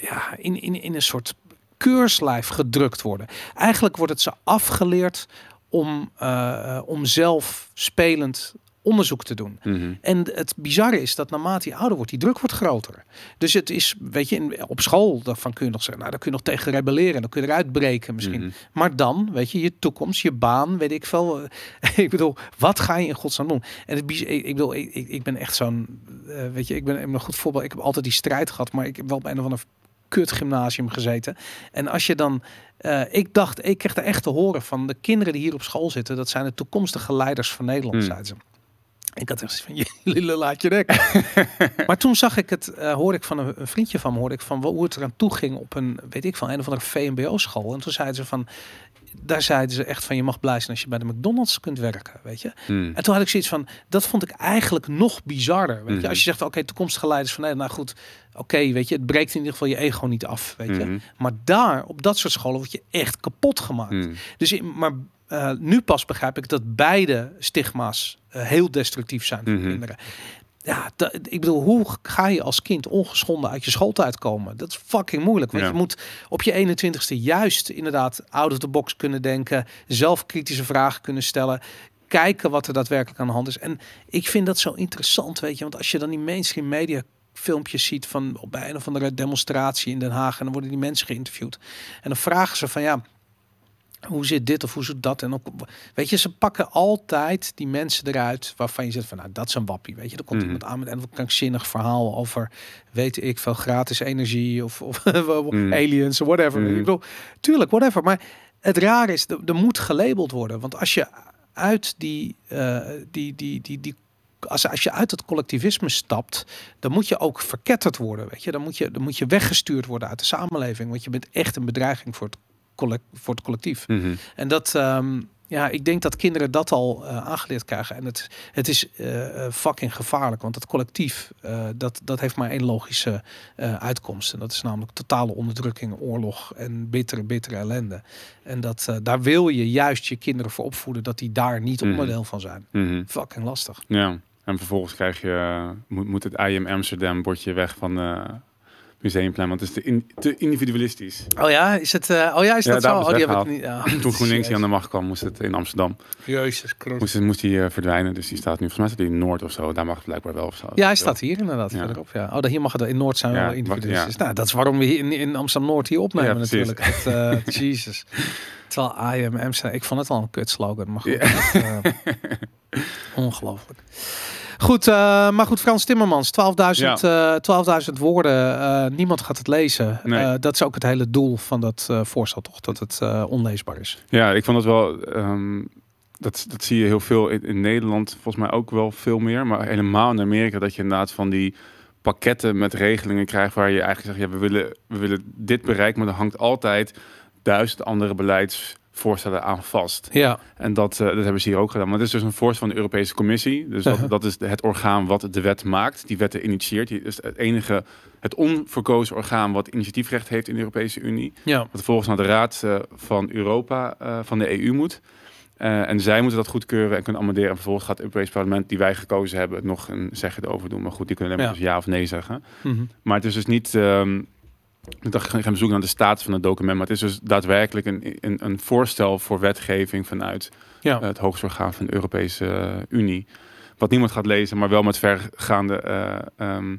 ja, in, in, in een soort keurslijf gedrukt worden. Eigenlijk wordt het ze afgeleerd om, eh, om zelf spelend onderzoek te doen. Mhm. En het bizarre is dat naarmate je ouder wordt, die druk wordt groter. Dus het is, weet je, in- op school, daarvan kun je nog zeggen, nou, daar kun je nog tegen rebelleren, dan kun je eruit breken misschien. Mhm. Maar dan, weet je, je toekomst, je baan, weet ik veel. eh, ik bedoel, wat ga je in godsnaam doen? En het, ik, bedoel, ik, ik ben echt zo'n, eh, weet je, ik ben een goed voorbeeld. Ik heb altijd die strijd gehad, maar ik heb wel op een of ander kut gymnasium gezeten. En als je dan, eh, ik dacht, ik kreeg er echt te horen van de kinderen die hier op school zitten, dat zijn de toekomstige leiders van Nederland, Hmm. zeiden ze. Ik had echt zoiets van, jullie laat je nek. maar toen zag ik het, eh hoorde ik van een, een vriendje van me, hoorde ik van hoe het eraan toe ging op een, weet ik van, een of andere VMBO-school. En toen zeiden ze van, daar zeiden ze echt van je mag blij zijn als je bij de McDonald's kunt werken, weet je. Hmm. En toen had ik zoiets van, dat vond ik eigenlijk nog bizarder. Weet je, Mhm. als je zegt, oké, toekomstige leiders van, nee, nou goed, oké, weet je, het breekt in ieder geval je ego niet af, weet je. Mhm. Maar daar, op dat soort scholen, word je echt kapot gemaakt. Hmm. Dus, maar eh, nu pas begrijp ik dat beide stigma's eh, heel destructief zijn voor kinderen. Ja, ik bedoel, hoe ga je als kind ongeschonden uit je schooltijd komen? Dat is fucking moeilijk. Want Ja. je moet op je 21ste juist inderdaad out of the box kunnen denken, zelf kritische vragen kunnen stellen, kijken wat er daadwerkelijk aan de hand is. En ik vind dat zo interessant, weet je, want als je dan die mainstream media filmpjes ziet van op bij een of andere demonstratie in Den Haag en dan worden die mensen geïnterviewd en dan vragen ze van ja, hoe zit dit of hoe zit dat? En dan, weet je, ze pakken altijd die mensen eruit waarvan je zegt van, nou, dat is een wappie. Weet je, er komt Mhm. iemand aan met een krankzinnig verhaal over, weet ik veel, gratis energie of, of Mhm. aliens of whatever. Mhm. Ik bedoel, tuurlijk, whatever. Maar het raar is, er, er moet gelabeld worden. Want als je uit die, eh, die, die, die, die als, als je uit het collectivisme stapt, dan moet je ook verketterd worden. Weet je? Dan, moet je, dan moet je weggestuurd worden uit de samenleving. Want je bent echt een bedreiging voor het, collect, voor het collectief. Mhm. En dat, ehm, ja, ik denk dat kinderen dat al eh, aangeleerd krijgen. En het, het is eh, fucking gevaarlijk, want het collectief, dat, dat heeft maar één logische uitkomst. En dat is namelijk totale onderdrukking, oorlog en bittere, bittere ellende. En dat, daar wil je juist je kinderen voor opvoeden, dat die daar niet Mhm. onderdeel van zijn. Mhm. Fucking lastig. Ja, en vervolgens krijg je, moet, moet het IM Amsterdam bordje weg van Museumplein, want het is te, in- te individualistisch. Oh ja, is het? eh, oh ja, is Ja, dat zo? Oh, die heb weggehaald. ik niet. Ja. Toen GroenLinks hier aan de macht kwam, moest het in Amsterdam. Jezus Christus. Moest, het- moest die eh, verdwijnen, dus die staat nu, volgens mij staat die in Noord of zo. Daar mag het blijkbaar wel of zo. Ja, hij staat hier inderdaad. Ja. verderop, ja. Oh, dat hier mag het in Noord zijn Ja, wel individualistisch. Nou, dat is waarom we hier in, in Amsterdam Noord hier opnemen natuurlijk. Dat, eh, Jesus. Terwijl I am Amsterdam. Ik vond het al een kut slogan, maar goed. Ja. dat, ongelooflijk. Goed, eh, maar goed, Frans Timmermans, 12.000 eh, 12.000 woorden. eh, niemand gaat het lezen. Nee. Dat is ook het hele doel van dat voorstel, toch? Dat het onleesbaar is. Ja, ik vond het wel. ehm, dat, dat zie je heel veel in, in Nederland, volgens mij ook wel veel meer. Maar helemaal in Amerika, dat je inderdaad van die pakketten met regelingen krijgt waar je eigenlijk zegt, ja, we willen, we willen dit bereiken, maar er hangt altijd duizend andere beleidsvoorstellen aan vast. Ja, En dat, eh, dat hebben ze hier ook gedaan. Maar het is dus een voorstel van de Europese Commissie. Dus dat, Uh-huh. dat is het orgaan wat de wet maakt, die wetten initieert. Die is het enige, het onverkozen orgaan wat initiatiefrecht heeft in de Europese Unie. ja. Wat vervolgens naar de Raad eh, van Europa, eh, van de EU moet. En zij moeten dat goedkeuren en kunnen amenderen. En vervolgens gaat het Europees Parlement, die wij gekozen hebben, nog een zegje erover doen. Maar goed, die kunnen alleen maar Ja. dus ja of nee zeggen. Mhm. Maar het is dus niet. ehm, ik dacht, ik ga even zoeken naar de status van het document. Maar het is dus daadwerkelijk een, een, een voorstel voor wetgeving vanuit ja. eh, het hoogste orgaan van de Europese eh, Unie. Wat niemand gaat lezen, maar wel met vergaande eh, ehm,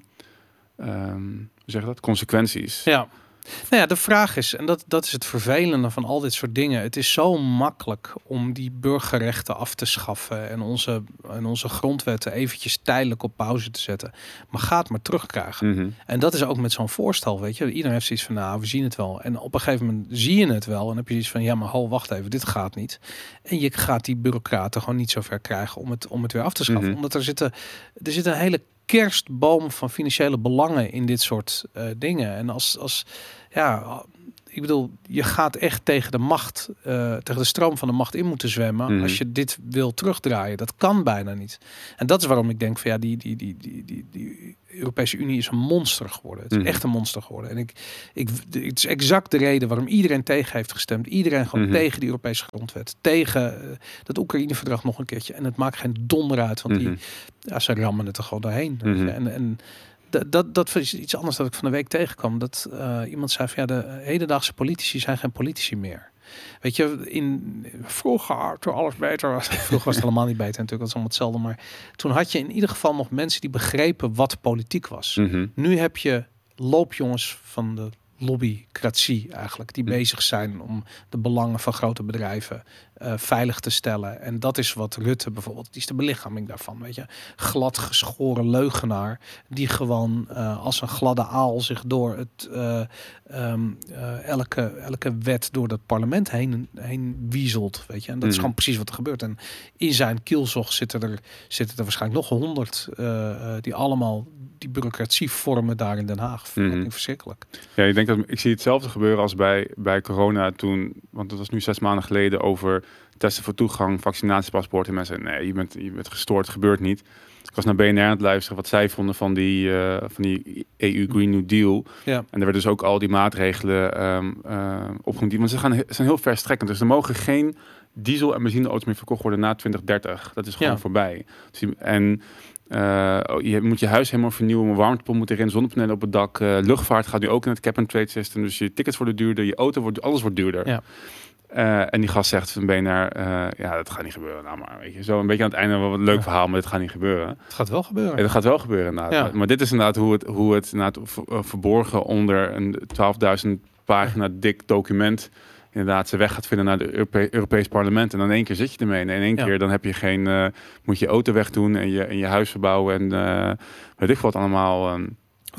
ehm, hoe zeg dat? consequenties. Ja. Nou ja, de vraag is, en dat, dat is het vervelende van al dit soort dingen. Het is zo makkelijk om die burgerrechten af te schaffen en onze, en onze grondwetten eventjes tijdelijk op pauze te zetten. Maar ga het maar terugkrijgen. Mhm. En dat is ook met zo'n voorstel, weet je. Iedereen heeft zoiets van, nou, we zien het wel. En op een gegeven moment zie je het wel. En dan heb je zoiets van, ja, maar ho, wacht even, dit gaat niet. En je gaat die bureaucraten gewoon niet zo ver krijgen om het, om het weer af te schaffen. Mhm. Omdat er zitten, er zit een hele kerstboom van financiële belangen in dit soort eh, dingen. En als, als, ja, ik bedoel, je gaat echt tegen de macht, eh, tegen de stroom van de macht in moeten zwemmen. Mhm. Als je dit wil terugdraaien. Dat kan bijna niet. En dat is waarom ik denk van ja, die, die, die, die, die, die Europese Unie is een monster geworden. Het is Mhm. echt een monster geworden. En ik, ik, het is exact de reden waarom iedereen tegen heeft gestemd. Iedereen gewoon Mhm. tegen de Europese grondwet. Tegen eh, dat Oekraïne-verdrag nog een keertje. En het maakt geen donder uit, want die, ja, ze rammen het er gewoon doorheen. En, en dat, dat, dat is iets anders dat ik van de week tegenkwam. Dat eh, iemand zei van ja, de hedendaagse politici zijn geen politici meer. Weet je, in vroeger, toen alles beter was. Vroeger was het helemaal niet beter natuurlijk, dat is allemaal hetzelfde. Maar toen had je in ieder geval nog mensen die begrepen wat politiek was. Mhm. Nu heb je loopjongens van de lobbycratie eigenlijk, die Hm. bezig zijn om de belangen van grote bedrijven eh, veilig te stellen. En dat is wat Rutte bijvoorbeeld, die is de belichaming daarvan, weet je. Glad geschoren leugenaar, die gewoon eh, als een gladde aal zich door het, eh, ehm, eh, elke, elke wet door dat parlement heen, heen wieselt, weet je. En dat is Mhm. gewoon precies wat er gebeurt. En in zijn kielzog zitten er, zitten er waarschijnlijk nog honderd die allemaal die bureaucratie vormen daar in Den Haag. Mhm. Fucking verschrikkelijk. Ja, ik denk dat, ik zie hetzelfde gebeuren als bij, bij corona toen, want dat was nu zes maanden geleden over testen voor toegang, vaccinatiepaspoort. En mensen nee, je bent, je bent gestoord, het gebeurt niet. Ik was naar BNR aan het luisteren wat zij vonden van die, eh, van die EU Green New Deal. Ja. En er werden dus ook al die maatregelen um, opgenoemd. Want ze gaan, zijn heel verstrekkend. Dus er mogen geen diesel- en benzineauto's meer verkocht worden na 2030. Dat is gewoon Ja. voorbij. Dus en eh, oh, je moet je huis helemaal vernieuwen. Een warmtepomp moet erin, zonnepanelen op het dak. luchtvaart gaat nu ook in het cap-and-trade system. Dus je tickets worden duurder, je auto wordt, alles wordt duurder. Ja. Eh, en die gast zegt van BNR, eh ja, dat gaat niet gebeuren. Nou, maar weet je, zo een beetje aan het einde wel wat leuk verhaal, maar dit gaat niet gebeuren. Het gaat wel gebeuren. Dat gaat wel gebeuren inderdaad. Ja. Maar, dit is inderdaad hoe het, hoe het inderdaad eh, verborgen onder een 12.000 pagina dik document inderdaad zijn weg gaat vinden naar het Europe Europees parlement. En dan in één keer zit je ermee. En in één Ja. keer dan heb je geen, moet je auto wegdoen en je, en je huis verbouwen en weet ik wat allemaal. ehm,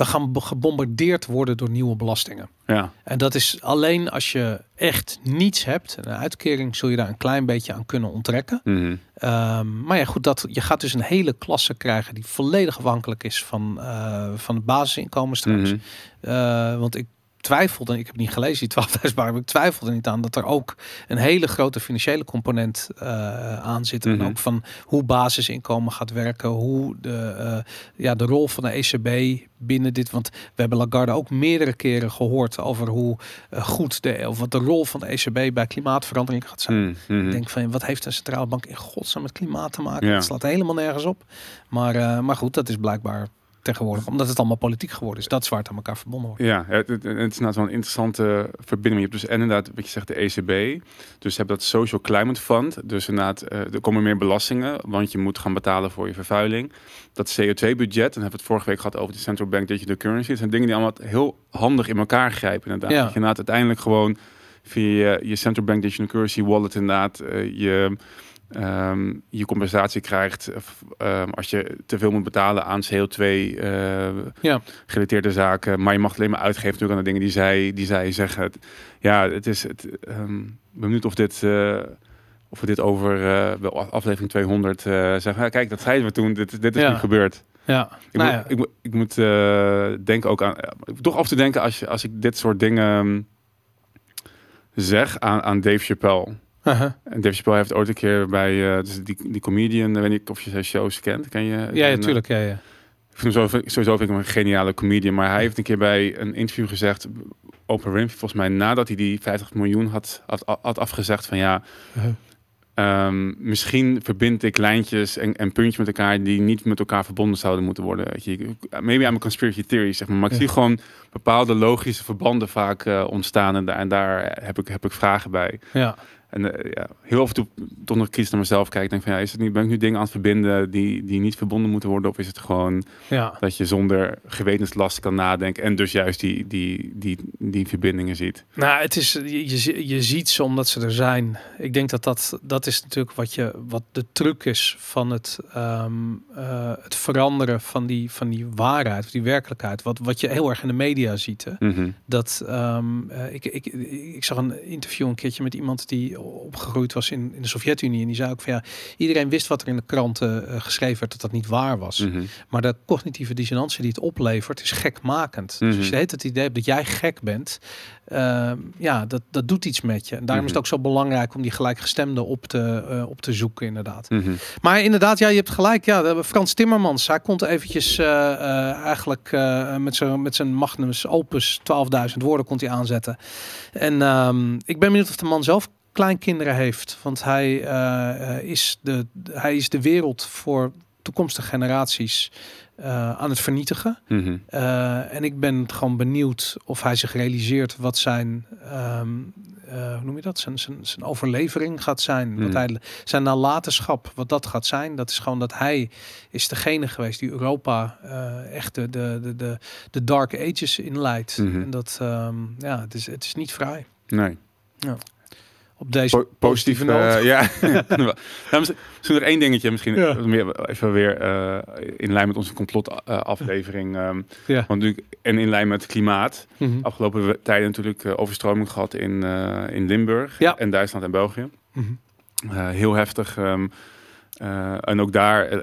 We gaan gebombardeerd worden door nieuwe belastingen. ja. En dat is alleen als je echt niets hebt. Een uitkering zul je daar een klein beetje aan kunnen onttrekken. Mhm. Ehm, maar ja, goed, dat, je gaat dus een hele klasse krijgen die volledig afhankelijk is van, eh, van het basisinkomen straks. Eh, want ik twijfelde, ik heb niet gelezen, die 12.000 maar ik twijfelde niet aan dat er ook een hele grote financiële component eh, aan zit. Mhm. En ook van hoe basisinkomen gaat werken, hoe de, eh, ja, de rol van de ECB binnen dit. Want we hebben Lagarde ook meerdere keren gehoord over hoe eh, goed de, of wat de rol van de ECB bij klimaatverandering gaat zijn. Mhm. Mhm. Ik denk van, wat heeft een centrale bank in godsnaam met klimaat te maken? Ja. Het slaat helemaal nergens op. Maar, maar goed, dat is blijkbaar tegenwoordig, omdat het allemaal politiek geworden is. Dat is waar het aan elkaar verbonden wordt. Ja, het, het, het is wel een interessante verbinding. Je hebt dus en inderdaad, wat je zegt, de ECB. Dus je hebt dat Social Climate Fund. Dus inderdaad, eh, er komen meer belastingen, want je moet gaan betalen voor je vervuiling. Dat CO2-budget, en hebben we het vorige week gehad over de Central Bank Digital Currency. Dat zijn dingen die allemaal heel handig in elkaar grijpen inderdaad. Ja. Dat je inderdaad uiteindelijk gewoon via je, je Central Bank Digital Currency wallet inderdaad eh, je... ehm, je compensatie krijgt eh, ehm, als je te veel moet betalen aan CO2 eh, Ja. zaken. Maar je mag het alleen maar uitgeven natuurlijk aan de dingen die zij, die zij zeggen. Ja, het is het. ehm, ik ben benieuwd of dit. eh, of we dit over aflevering 200 eh, zeggen. Ja, kijk, dat zeiden we toen. Dit, dit is Ja. nu gebeurd. Ja, Ik nou moet, ja. ik, moet- ik moet denken ook aan. Toch af toe denken als, je, als ik dit soort dingen zeg aan, aan Dave Chappelle. En Dave Chappelle heeft ooit een keer bij eh, dus die, die comedian, eh, weet niet of je zijn shows kent. Ken je? Ja, ja, eh, tuurlijk. Ja, ja. ik vind hem sowieso, sowieso vind ik hem een geniale comedian. Maar hij heeft een keer bij een interview gezegd, Oprah Winfrey, volgens mij nadat hij die 50 miljoen had, had, had afgezegd van ja, Uh-huh. ehm, misschien verbind ik lijntjes en, en puntjes met elkaar die niet met elkaar verbonden zouden moeten worden. Weet je. Maybe I'm a conspiracy theory, zeg maar. Maar ik zie gewoon bepaalde logische verbanden vaak ontstaan en, daar en daar heb ik, heb ik vragen bij. ja. En eh, ja, heel af en toe toch nog kies naar mezelf kijken. Denk van ja, is het niet, ben ik nu dingen aan het verbinden die, die niet verbonden moeten worden? Of is het gewoon ja. dat je zonder gewetenslast kan nadenken en dus juist die, die, die, die verbindingen ziet. Nou, het is, je, je ziet ze omdat ze er zijn. Ik denk dat dat, dat is natuurlijk wat, je, wat de truc is van het, ehm, eh, het veranderen van die, van die waarheid, of die werkelijkheid. Wat, wat je heel erg in de media ziet. Hè? Mhm. Dat ehm, eh, ik, ik, ik zag een interview een keertje met iemand die opgegroeid was in, in de Sovjet-Unie. En die zei ook van ja, iedereen wist wat er in de kranten eh, geschreven werd, dat dat niet waar was. Mhm. Maar de cognitieve dissonantie die het oplevert is gekmakend. Dus als Mhm. je het het idee dat jij gek bent, ehm, ja, dat, dat doet iets met je. En daarom is het Mhm. ook zo belangrijk om die gelijkgestemde op te, eh, op te zoeken, inderdaad. Maar inderdaad, ja, je hebt gelijk. Ja, Frans Timmermans, hij komt eventjes eh, eigenlijk met zijn met zijn magnums opus 12.000 woorden komt hij aanzetten. En ehm, ik ben benieuwd of de man zelf kleinkinderen heeft, want hij eh, is de hij is de wereld voor toekomstige generaties eh, aan het vernietigen. Mhm. Eh, en ik ben gewoon benieuwd of hij zich realiseert wat zijn, ehm, eh, hoe noem je dat, zijn, zijn, zijn overlevering gaat zijn. Wat Mhm. hij, zijn nalatenschap, wat dat gaat zijn. Dat is gewoon dat hij is degene geweest die Europa echt de, de, de, de, dark ages inleidt. Mhm. En dat, ehm, ja, het is, het is niet vrij. Nee. Op deze Po- positief. noot. eh, ja. nou, misschien nog één dingetje. Misschien Ja. meer, even weer eh, in lijn met onze complotaflevering. ehm Ja. Want natuurlijk, en in lijn met klimaat. Mhm. Afgelopen tijden natuurlijk eh, overstroming gehad in, in Limburg. Ja. En Duitsland en België. Mhm. Heel heftig. ehm, Uh, en ook daar, uh,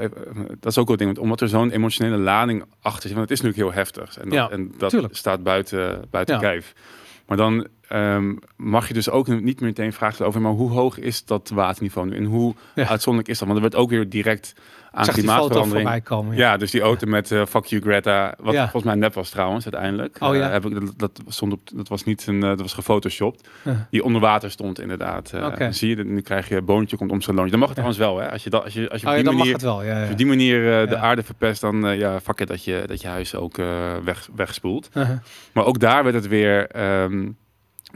dat is ook wel ding, want omdat er zo'n emotionele lading achter zit, want het is natuurlijk heel heftig. En dat, Ja, en dat staat buiten, buiten Ja. kijf. Maar dan ehm, mag je dus ook niet meteen vragen over, maar hoe hoog is dat waterniveau nu? En hoe Ja. uitzonderlijk is dat? Want er werd ook weer direct aan zag foto klimaatverandering. komen. Ja, dus die auto met eh, fuck you Greta, wat Ja. volgens mij nep was trouwens uiteindelijk. Oh ja. Eh, heb ik, dat, dat, stond op, dat was niet een, eh, dat was gefotoshopt. Die onder water stond inderdaad. Dan zie je, nu krijg je boontje komt om zo'n lontje. Dan mag het trouwens wel, hè? Als je, dat, als je, als je op die manier, wel. Als je die manier de aarde verpest, dan ja, fuck it dat je, dat je huis ook weg, wegspoelt. Uh-huh. Maar ook daar werd het weer ehm,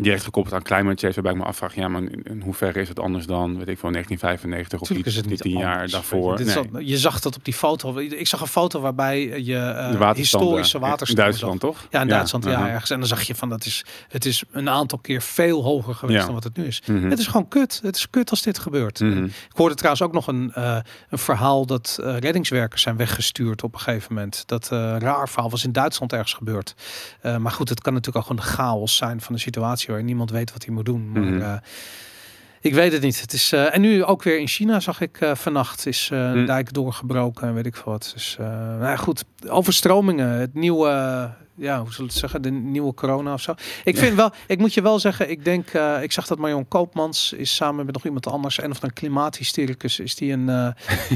direct gekoppeld aan climate change, waarbij ik me afvraag, ja, maar in, hoeverre is het anders dan, weet ik wel, 1995 of Tuurlijk die, is het niet tien jaar anders, daarvoor. Je, Nee. je zag dat op die foto. Ik zag een foto waarbij je De eh waterstanden historische waterstanden In Duitsland, zag. toch? Ja, in Duitsland, ja, uh-huh. ergens. En dan zag je van dat is, het is een aantal keer veel hoger geweest Ja. dan wat het nu is. Mhm. Het is gewoon kut. Het is kut als dit gebeurt. Mhm. Ik hoorde trouwens ook nog een, eh, een verhaal dat eh, reddingswerkers zijn weggestuurd op een gegeven moment. Dat eh raar verhaal was in Duitsland ergens gebeurd. Eh, maar goed, het kan natuurlijk ook gewoon de chaos zijn van de situatie waar niemand weet wat hij moet doen. Maar Mhm. eh, ik weet het niet. Het is, eh, en nu ook weer in China zag ik eh, vannacht is een Mm. dijk doorgebroken en weet ik veel wat. Dus nou ja, goed, overstromingen, het nieuwe, ja, hoe zullen we het zeggen, de nieuwe corona of zo. Ik vind wel, ik moet je wel zeggen, ik denk, ik zag dat Marion Koopmans is samen met nog iemand anders en of een klimaathystericus is die een,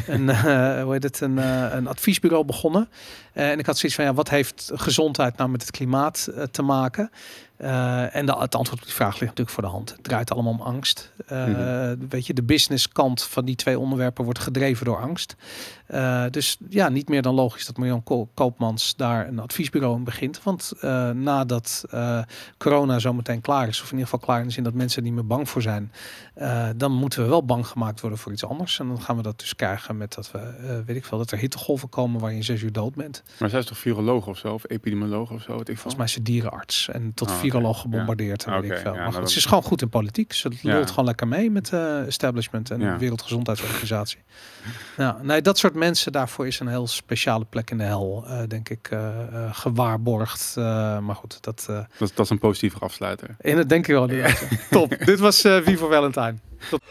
een hoe heet het, een, een adviesbureau begonnen. En ik had zoiets van, ja, wat heeft gezondheid nou met het klimaat te maken? Eh, en de, het antwoord op die vraag ligt natuurlijk voor de hand. Het draait allemaal om angst. Eh, Mhm. Weet je, de businesskant van die twee onderwerpen wordt gedreven door angst. Eh, dus ja, niet meer dan logisch dat Marjan Ko- Koopmans daar een adviesbureau in begint. Want eh, nadat eh, corona zo meteen klaar is, of in ieder geval klaar in de zin dat mensen er niet meer bang voor zijn, dan moeten we wel bang gemaakt worden voor iets anders. En dan gaan we dat dus krijgen met dat we, weet ik veel, dat er hittegolven komen waar je in zes uur dood bent. Maar zij is toch viroloog of zo? Of epidemioloog of zo? Weet ik. Volgens mij is ze dierenarts en tot oké. viroloog Ja. gebombardeerd. En weet ik veel. ja, maar goed, ze is gewoon goed in politiek. Ze Ja. lult gewoon lekker mee met de establishment en de Wereldgezondheidsorganisatie. nou, nee, dat soort mensen, daarvoor is een heel speciale plek in de hel, eh, denk ik, eh, eh, gewaarborgd. Maar goed, dat, Dat, dat is een positieve afsluiter. in het denk ik wel. ja. Top. Dit was voor Valentine. Tot